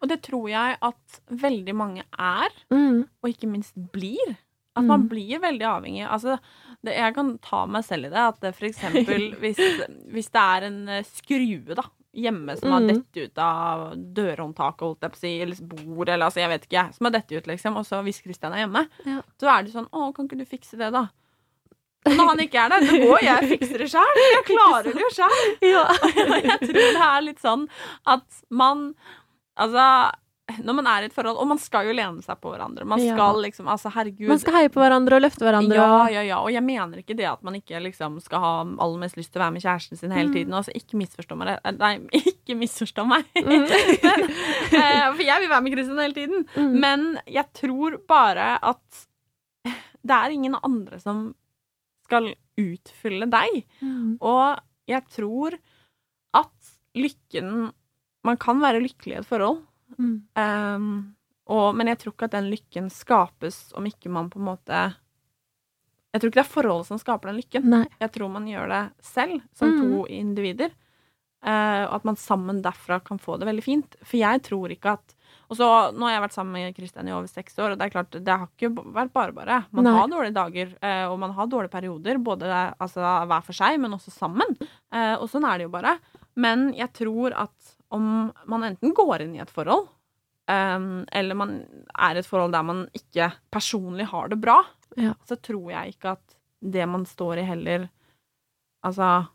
Og det tror jeg at veldig mange er,
Mm.
og ikke minst blir. At man
Mm.
blir veldig avhengig. Altså, det, jeg kan ta meg selv i det. At for eksempel hvis, hvis det er en eh, skrue da, hjemme som har
Mm.
dett ut av dørhåndtaket, holdt jeg på å si, eller bord, eller altså, jeg vet ikke, som har dett ut, liksom, og så hvis Christian er hjemme,
Ja.
så er det sånn Å, kan ikke du fikse det, da? Og når han ikke er der, så går jeg og fikser det sjøl. Jeg klarer det jo sjøl.
Ja.
jeg tror det er litt sånn at man Altså, når man er i et forhold Og man skal jo lene seg på hverandre. Man
Ja.
skal liksom Altså, herregud.
Man skal heie på hverandre og løfte hverandre.
ja, ja, ja. Og jeg mener ikke det at man ikke liksom skal ha aller mest lyst til å være med kjæresten sin hele
Mm.
tiden. Altså, ikke misforstå meg. Eh, Nei, ikke misforstå meg.
Mm.
Men, eh, for jeg vil være med Kristin hele tiden.
Mm.
Men jeg tror bare at det er ingen andre som skal utfylle deg.
Mm.
Og jeg tror at lykken Man kan være lykkelig i et forhold,
Mm.
Um, og, men jeg tror ikke at den lykken skapes om ikke man på en måte Jeg tror ikke det er forholdet som skaper den lykken.
Nei.
Jeg tror man gjør det selv, som
Mm.
to individer. og at man sammen derfra kan få det veldig fint. For jeg tror ikke at og så, Nå har jeg vært sammen med Kristian i over seks år, og det er klart, det har ikke vært bare bare. Man
Nei.
har dårlige dager, uh, og man har dårlige perioder, både altså, hver for seg, men også sammen. Uh, og sånn er det jo bare. Men jeg tror at om man enten går inn i et forhold, um, eller man er i et forhold der man ikke personlig har det bra,
Ja.
så tror jeg ikke at det man står i, heller altså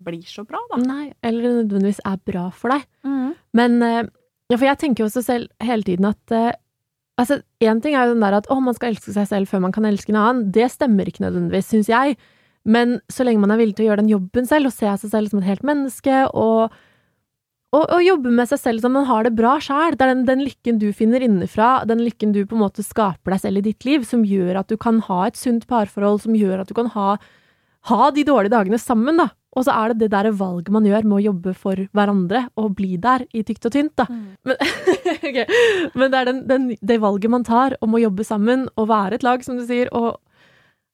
blir så bra, da.
Nei, eller nødvendigvis er bra for deg. Men eh, ja, for jeg tenker jo også selv hele tiden at uh, Altså, én ting er jo den der at å, man skal elske seg selv før man kan elske en annen. Det stemmer ikke nødvendigvis, syns jeg. Men så lenge man er villig til å gjøre den jobben selv, og se seg selv som et helt menneske, og, og, og jobbe med seg selv som man har det bra sjæl, det er den, den lykken du finner innenfra, den lykken du på en måte skaper deg selv i ditt liv, som gjør at du kan ha et sunt parforhold, som gjør at du kan ha, ha de dårlige dagene sammen, da. Og så er det det der valget man gjør med å jobbe for hverandre og bli der i tykt og tynt, da. Men, okay. Men det er den, den, det valget man tar om å jobbe sammen og være et lag, som du sier, og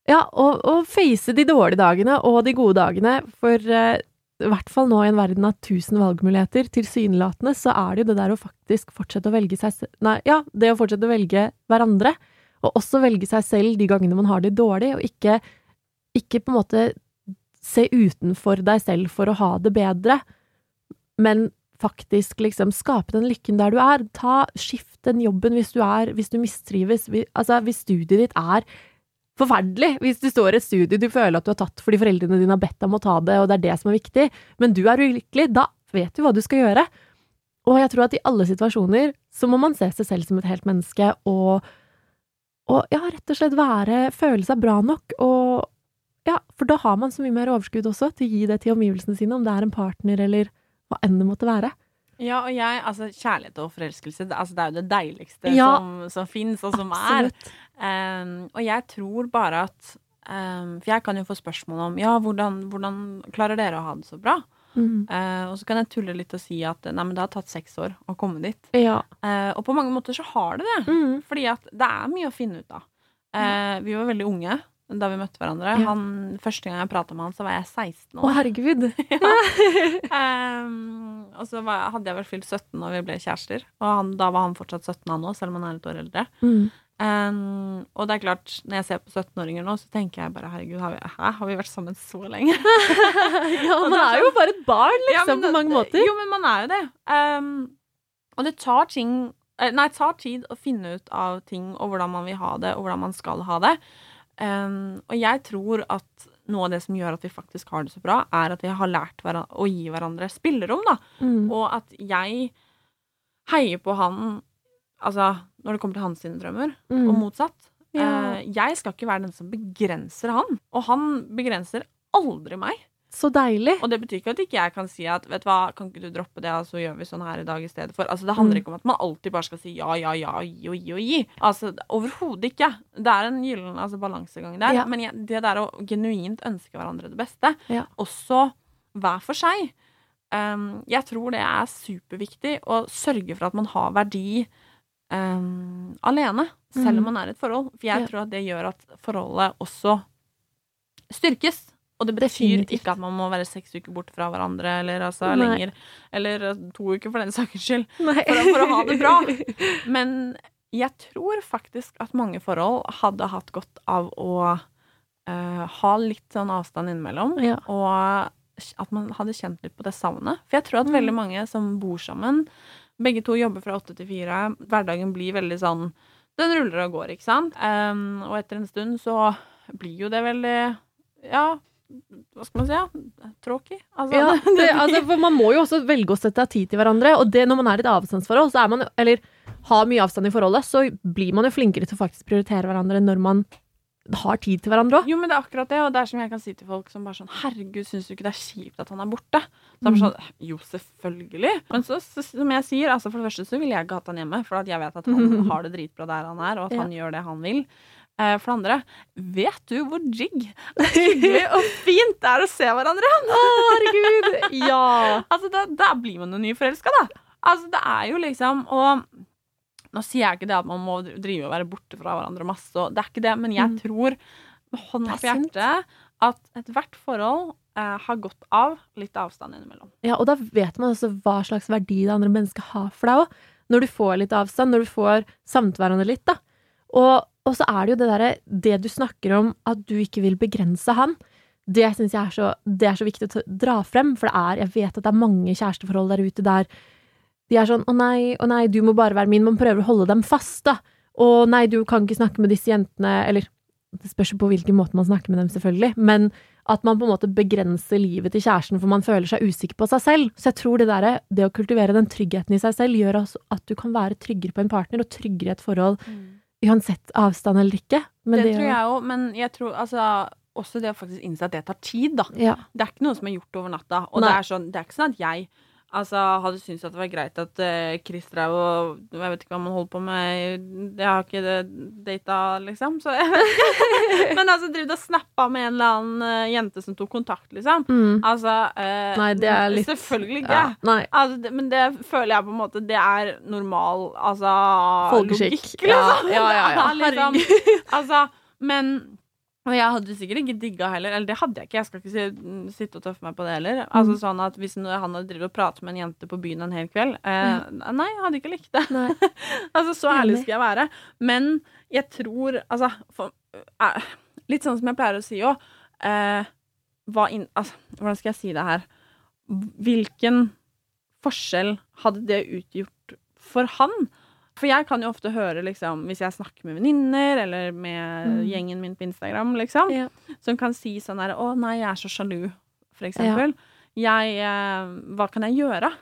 ja, og, og face de dårlige dagene og de gode dagene, for eh, i hvert fall nå i en verden av tusen valgmuligheter, tilsynelatende, så er det jo det der å faktisk fortsette å velge seg Nei, ja, det å fortsette å velge hverandre, og også velge seg selv de gangene man har det dårlig, og ikke, ikke på en måte se utenfor deg selv for å ha det bedre, men faktisk liksom skape den lykken der du er. Ta, skift den jobben hvis du er, hvis du mistrives, altså hvis studiet ditt er forferdelig, hvis du står i et studie du føler at du har tatt fordi foreldrene dine har bedt deg om å ta det, og det er det som er viktig, men du er ulykkelig, da vet du hva du skal gjøre. Og jeg tror at i alle situasjoner så må man se seg selv som et helt menneske, og, og ja, rett og slett være, føle seg bra nok, og ja, for da har man så mye mer overskudd også til å gi det til omgivelsene sine, om det er en partner eller hva enn det måtte være.
Ja, og jeg, altså kjærlighet og forelskelse, altså, det er jo det deiligste
Ja.
som, som fins, og som er. Um, og jeg tror bare at um, For jeg kan jo få spørsmål om ja, hvordan, hvordan klarer dere å ha det så bra?
Mm.
Uh, og så kan jeg tulle litt og si at nei, men det har tatt seks år å komme dit.
Ja.
Uh, og på mange måter så har det det.
Mm.
Fordi at det er mye å finne ut av. Uh, vi var veldig unge da vi møtte hverandre.
Ja.
Han, første gang jeg prata med han, så var jeg 16
Å,
år.
herregud.
Um, og så var, hadde jeg vel fylt 17 når vi ble kjærester. Og han, da var han fortsatt 17 han òg, selv om han er et år eldre.
Mm.
Um, og det er klart, når jeg ser på 17-åringer nå, så tenker jeg bare herregud, har vi, hæ, har vi vært sammen så lenge?
ja, man er jo bare et barn,
Ja,
liksom,
men
på mange måter.
Jo, men man er jo det. Um, og det tar ting eh, Nei, det tar tid å finne ut av ting, og hvordan man vil ha det, og hvordan man skal ha det. Um, og jeg tror at noe av det som gjør at vi faktisk har det så bra, er at vi har lært å gi hverandre spillerom, da.
Mm.
Og at jeg heier på han Altså, når det kommer til hans sine drømmer,
Mm.
og motsatt.
Ja.
Uh, jeg skal ikke være den som begrenser han, og han begrenser aldri meg.
Så deilig.
Og det betyr ikke at ikke jeg kan si at vet du hva, kan ikke du droppe det, og så gjør vi sånn her i dag i stedet for. Altså, det handler
Mm.
ikke om at man alltid bare skal si ja, ja, ja, gi og gi og gi. Altså, Overhodet ikke. Det er en gyllen altså, balansegang der.
Ja.
Men jeg, det der å genuint ønske hverandre det beste,
Ja.
også hver for seg, um, Jeg tror det er superviktig å sørge for at man har verdi um, alene, selv om man er i et forhold. For jeg
Ja.
tror at det gjør at forholdet også styrkes. Og det betyr
Definitivt.
ikke at man må være seks uker borte fra hverandre, eller altså
Nei.
lenger, eller eh, to uker for den saks skyld, for, for å ha det bra. Men jeg tror faktisk at mange forhold hadde hatt godt av å uh, ha litt sånn avstand innimellom.
Ja.
Og at man hadde kjent litt på det savnet. For jeg tror at
Mm.
veldig mange som bor sammen, begge to jobber fra åtte til fire, hverdagen blir veldig sånn Den ruller og går, ikke sant? Um, og etter en stund så blir jo det veldig Ja, hva skal man si? Ja? Tråkig. Altså,
Ja,
det-
altså, for man må jo også velge å sette av tid til hverandre. Og det når man er i et avstandsforhold, så er man, eller har mye avstand i forholdet, så blir man jo flinkere til å faktisk prioritere hverandre når man har tid til hverandre òg.
Jo, men det er akkurat det, og det er som jeg kan si til folk som bare sånn Herregud, syns du ikke det er kjipt at han er borte? Så er sånn Jo, selvfølgelig. Men så, så, som jeg sier, altså for det første så ville jeg ikke hatt han hjemme, for at jeg vet at han har det dritbra der han er, og at
Ja.
han gjør det han vil. Eh, for det andre, vet du hvor jigg og fint det er å se hverandre?
Herregud! Ja.
Altså, da, da blir man jo nyforelska, da. Altså, det er jo liksom Og nå sier jeg ikke det at man må drive og være borte fra hverandre masse, og det er ikke det, men jeg
Mm.
tror med hånda på
er
hjertet at ethvert forhold eh, har godt av litt avstand innimellom.
ja, og da vet man også hva slags verdi det andre mennesket har for deg òg. Når du får litt avstand, når du får samt hverandre litt, da. Og, og så er det jo det derre Det du snakker om, at du ikke vil begrense han. Det syns jeg er så, er så viktig å dra frem, for det er, jeg vet at det er mange kjæresteforhold der ute der de er sånn 'Å nei, å nei, du må bare være min'. Man prøver å holde dem fast, da. 'Å nei, du kan ikke snakke med disse jentene', eller Det spørs på hvilken måte man snakker med dem, selvfølgelig. Men at man på en måte begrenser livet til kjæresten for man føler seg usikker på seg selv. Så jeg tror det derre, det å kultivere den tryggheten i seg selv, gjør at du kan være tryggere på en partner, og tryggere i et forhold, uansett avstand eller ikke. Men
det,
det,
tror jeg òg, men jeg tror altså også det å faktisk innse at det tar tid, da.
Ja.
Det er ikke noe som er gjort over natta. Og det er, sånn, det er ikke sånn at jeg altså, hadde syntes at det var greit at uh, Chris drev og Jeg vet ikke hva man holder på med Jeg har ikke data, liksom. Så. Men altså, drev og snappa med en eller annen uh, jente som tok kontakt, liksom.
Mm.
Altså uh,
Nei, det er litt
Selvfølgelig ikke.
Ja.
Altså, det, men det føler jeg på en måte Det er normal altså,
Folkeskikk.
logikk, liksom.
Ja, ja, ja, ja.
Er liksom, altså, men og jeg hadde sikkert ikke digga heller, eller det hadde jeg ikke, jeg skal ikke si, sitte og tøffe meg på det heller. Altså
Mm.
sånn at Hvis han hadde drevet og pratet med en jente på byen en hel kveld eh, Nei, jeg hadde ikke likt det. Altså Så ærlig skal jeg være. Men jeg tror Altså for, eh, Litt sånn som jeg pleier å si òg. Eh, altså, hvordan skal jeg si det her? Hvilken forskjell hadde det utgjort for han? For jeg kan jo ofte høre, liksom, hvis jeg snakker med venninner eller med
Mm.
gjengen min på Instagram, liksom,
Ja.
som kan si sånn her Å, nei, jeg er så sjalu, for eksempel. Jeg eh, Hva kan jeg gjøre?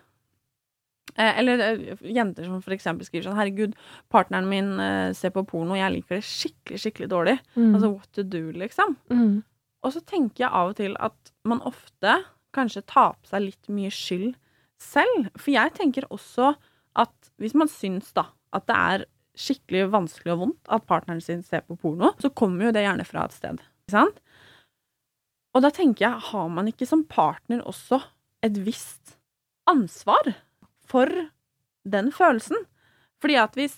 Eh, eller eh, jenter som for eksempel skriver sånn Herregud, partneren min ser på porno, jeg liker det skikkelig, skikkelig dårlig.
Mm.
Altså what to do, liksom.
mm.
Og så tenker jeg av og til at man ofte kanskje tar på seg litt mye skyld selv. For jeg tenker også at hvis man syns da at det er skikkelig vanskelig og vondt at partneren sin ser på porno, så kommer jo det gjerne fra et sted. Ikke sant? Og da tenker jeg, har man ikke som partner også et visst ansvar for den følelsen? Fordi at hvis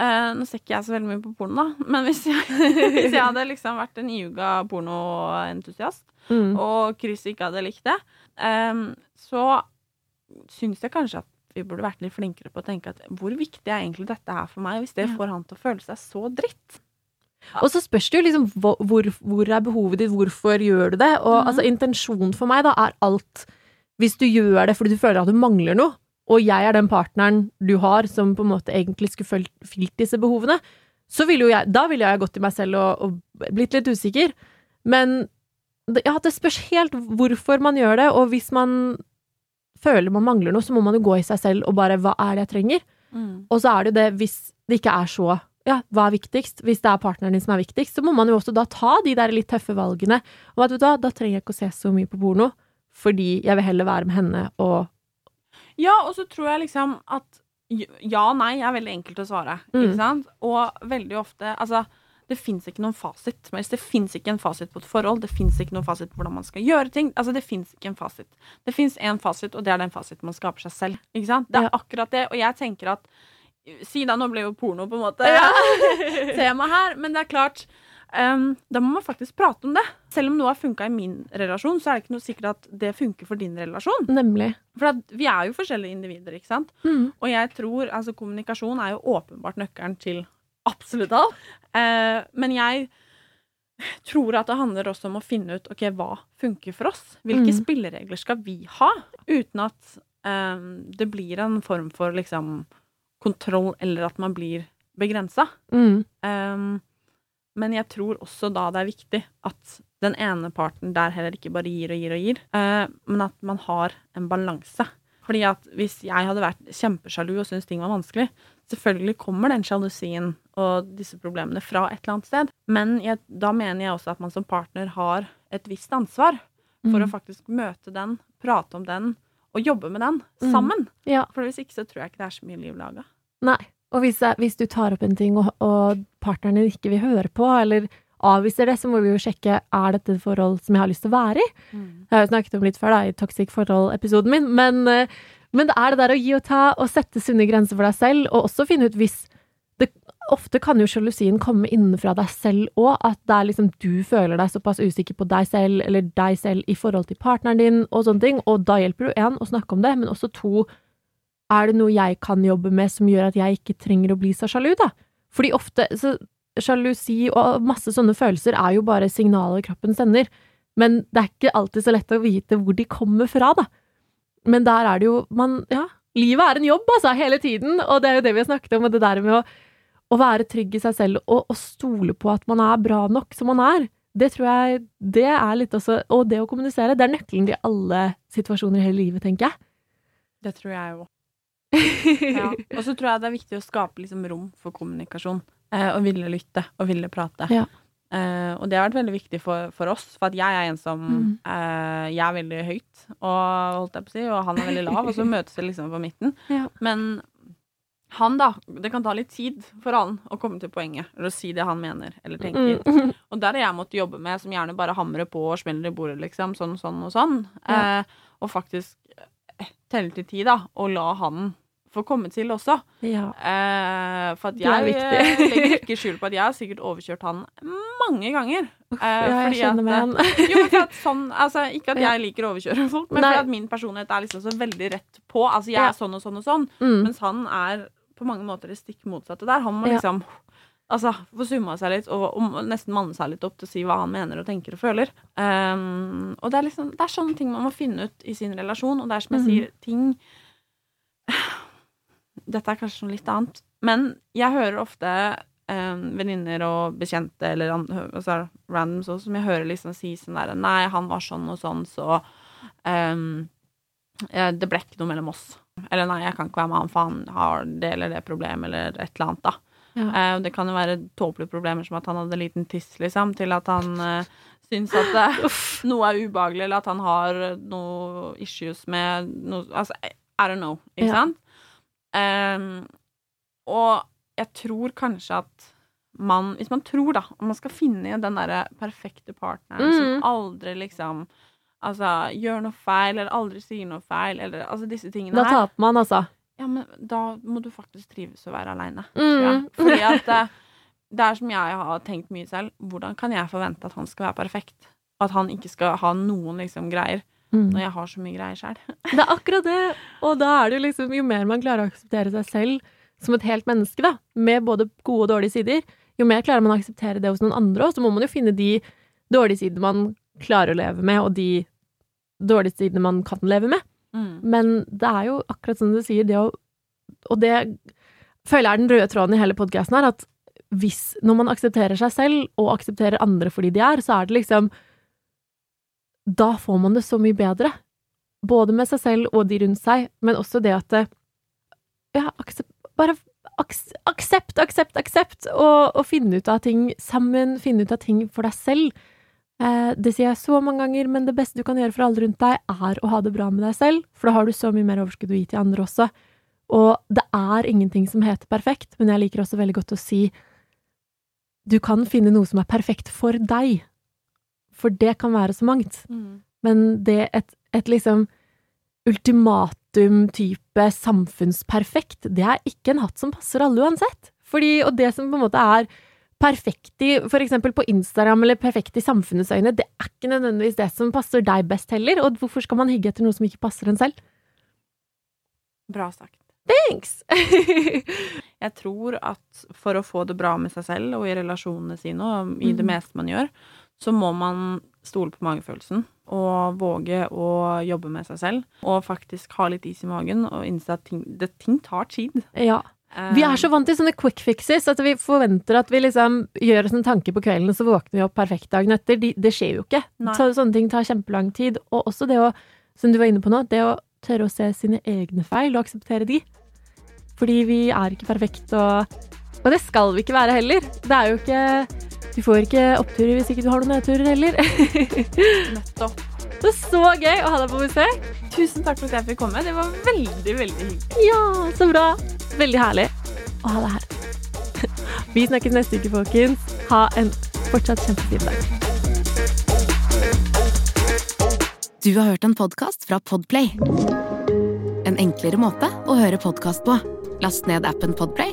eh, Nå ser ikke jeg så veldig mye på porno, da, men hvis jeg, hvis jeg hadde liksom vært en iuga pornoentusiast,
Mm.
og Chris ikke hadde likt det, em, så syns jeg kanskje at vi burde vært litt flinkere på å tenke at hvor viktig er egentlig dette her for meg, hvis det får han til å føle seg så dritt?
Og så spørs det jo liksom hvor, hvor, er behovet ditt, hvorfor gjør du det? Og
mm.
altså intensjonen for meg da er alt Hvis du gjør det fordi du føler at du mangler noe, og jeg er den partneren du har som på en måte egentlig skulle fylt disse behovene, så ville jo jeg Da ville jeg gått i meg selv og, og blitt litt usikker. Men ja, det spørs helt hvorfor man gjør det, og hvis man føler man mangler noe, så må man jo gå i seg selv og bare Hva er det jeg trenger? Og så er det jo det, hvis det ikke er så ja, hva er viktigst? Hvis det er partneren din som er viktigst, så må man jo også da ta de der litt tøffe valgene. Og at, vet du hva, da trenger jeg ikke å se så mye på porno, fordi jeg vil heller være med henne og
Ja, og så tror jeg liksom at ja og nei er veldig enkelt å svare,
Mm.
ikke sant? Og veldig ofte Altså, Det fins ikke noen fasit. Men Det fins ikke en fasit på et forhold. Det fins ikke noen fasit på hvordan man skal gjøre ting. Altså, det fins ikke en fasit. Det fins én fasit, og det er den fasiten man skaper seg selv. Ikke sant? Det er
Ja.
akkurat det. Og jeg tenker at Si da, nå ble jo porno på en måte
Ja.
tema her, men det er klart Um, Da må man faktisk prate om det. Selv om noe har funka i min relasjon, så er det ikke noe sikkert at det funker for din relasjon.
Nemlig.
For at vi er jo forskjellige individer, ikke sant?
Mm.
Og jeg tror altså kommunikasjon er jo åpenbart nøkkelen til absolutt av. Eh, men jeg tror at det handler også om å finne ut ok, hva funker for oss. Hvilke
Mm.
spilleregler skal vi ha, uten at eh, det blir en form for liksom kontroll, eller at man blir begrensa.
Mm.
Um, men jeg tror også da det er viktig at den ene parten der heller ikke bare gir og gir og gir, eh, men at man har en balanse. Fordi at hvis jeg hadde vært kjempesjalu og syntes ting var vanskelig, selvfølgelig kommer den sjalusien og disse problemene fra et eller annet sted. Men jeg, da mener jeg også at man som partner har et visst ansvar for
Mm.
å faktisk møte den, prate om den og jobbe med den
Mm.
sammen.
Ja.
For hvis ikke så tror jeg ikke det er så mye liv laga.
Nei. Og hvis, hvis du tar opp en ting, og, og partneren din ikke vil høre på, eller avviser det, så må vi jo sjekke er dette et forhold som jeg har lyst til å være i. Jeg har jo snakket om litt før da, i Toxic forhold-episoden min, men, eh, men det er det der å gi og ta, og sette sunne grenser for deg selv, og også finne ut hvis det, Ofte kan jo sjalusien komme innenfra deg selv òg, at det er liksom du føler deg såpass usikker på deg selv, eller deg selv i forhold til partneren din, og sånne ting, og da hjelper det jo én å snakke om det, men også to er det noe jeg kan jobbe med som gjør at jeg ikke trenger å bli så sjalu, da? Fordi ofte så Sjalusi og masse sånne følelser er jo bare signaler kroppen sender, men det er ikke alltid så lett å vite hvor de kommer fra, da. Men der er det jo man Ja, livet er en jobb, altså, hele tiden, og det er jo det vi har snakket om, og det der med å, å være trygg i seg selv og, og stole på at man er bra nok som man er. Det tror jeg det er litt også Og det å kommunisere, det er nøkkelen til alle situasjoner i hele livet, tenker jeg.
Det tror jeg òg. Ja. Og så tror jeg det er viktig å skape liksom rom for kommunikasjon. Eh, og ville lytte og ville prate.
Ja.
Eh, og det har vært veldig viktig for, for oss, for at jeg er en som
Mm.
eh, Jeg er veldig høyt, og, si, og han er veldig lav, og så møtes vi liksom på midten.
Ja.
Men han, da. Det kan ta litt tid for han å komme til poenget, eller å si det han mener eller tenker.
Mm.
Og der har jeg måttet jobbe med, som gjerne bare hamrer på og smeller i bordet, liksom. Sånn, sånn og sånn.
Ja.
Eh, og faktisk eh, telle til ti, da, og la han få komme til også.
Ja.
Eh, for jeg eh, legger ikke skjul på at jeg har sikkert overkjørt han mange ganger. Eh,
ja, jeg kjenner
at,
med
eh, Jo, for at sånn, altså, ikke at jeg liker å overkjøre folk, men
Nei.
fordi at min personlighet er liksom så veldig rett på. Altså, jeg er sånn og sånn og sånn,
Mm.
mens han er på mange måter det stikk motsatte der. Han må liksom Altså, få summa seg litt, og, og nesten manne seg litt opp til å si hva han mener og tenker og føler. Um, og det er liksom Det er sånne ting man må finne ut i sin relasjon, og det er som jeg
Mhm.
sier, ting Dette er kanskje noe litt annet, men jeg hører ofte eh, venninner og bekjente eller altså, randoms også, som jeg hører liksom si sånn derre Nei, han var sånn og sånn, så um, eh, Det ble ikke noe mellom oss. Eller nei, jeg kan ikke være med han, for han har det eller det problemet, eller et eller annet, da.
Ja.
Eh, det kan jo være tåpelige problemer som at han hadde en liten tiss, liksom, til at han eh, syns at det, noe er ubehagelig, eller at han har eh, noe issues med noe Altså, I don't know, ikke
Ja.
sant? Ehm, og jeg tror kanskje at man Hvis man tror, da, om man skal finne den derre perfekte partneren
mm.
som aldri liksom Altså, gjør noe feil, eller aldri sier noe feil, eller altså disse tingene
Da taper man, altså.
Ja, men da må du faktisk trives å være aleine.
Mm.
Fordi at eh, det er som jeg har tenkt mye selv, hvordan kan jeg forvente at han skal være perfekt? At han ikke skal ha noen liksom greier,
Mm.
når jeg har så mye greier sjøl.
Det er akkurat det. Og da er det jo liksom Jo mer man klarer å akseptere seg selv som et helt menneske, da, med både gode og dårlige sider, jo mer klarer man å akseptere det hos noen andre, og så må man jo finne de dårlige sidene man klarer å leve med, og de dårlige sidene man kan leve med.
Mm.
Men det er jo akkurat som du sier, det å Og det føler jeg er den røde tråden i hele podkasten her, at hvis Når man aksepterer seg selv, og aksepterer andre fordi de er, så er det liksom Da får man det så mye bedre. Både med seg selv og de rundt seg, men også det at Ja, aksept, bare aksept, aksept, aksept, og, og finne ut av ting sammen, finne ut av ting for deg selv. Eh, det sier jeg så mange ganger, men det beste du kan gjøre for alle rundt deg, er å ha det bra med deg selv, for da har du så mye mer overskudd å gi til andre også. Og det er ingenting som heter perfekt, men jeg liker også veldig godt å si du kan finne noe som er perfekt for deg. For det kan være så mangt. Men det et, et liksom ultimatum-type samfunnsperfekt, det er ikke en hatt som passer alle uansett. Fordi, og det som på en måte er perfekt i for eksempel på Instagram eller perfekt i samfunnets øyne, det er ikke nødvendigvis det som passer deg best heller. Og hvorfor skal man hygge etter noe som ikke passer en selv?
Bra sagt.
Thanks!
Jeg tror at for å få det bra med seg selv og i relasjonene sine og i det
Mhm.
meste man gjør, så må man stole på magefølelsen og våge å jobbe med seg selv. Og faktisk ha litt is i magen og innse at ting, det, ting tar tid.
ja. Vi er så vant til sånne quick fixes at vi forventer at vi liksom gjør oss en tanke på kvelden, og så våkner vi opp perfekt dagen etter. De, det skjer jo ikke. Så, sånne ting tar kjempelang tid. Og også det å, som du var inne på nå, det å tørre å se sine egne feil og akseptere de. Fordi vi er ikke perfekte, og, og det skal vi ikke være heller. Det er jo ikke Du får ikke oppturer hvis ikke du har noen nedturer heller.
Nettopp.
Det er så gøy å ha deg på besøk.
Tusen takk for at jeg fikk komme. Det var veldig, veldig hyggelig.
Ja, så bra. Veldig herlig å ha deg her. Vi snakkes neste uke, folkens. Ha en fortsatt kjempefin dag.
Du har hørt en podkast fra Podplay. En enklere måte å høre podkast på. Last ned appen Podplay,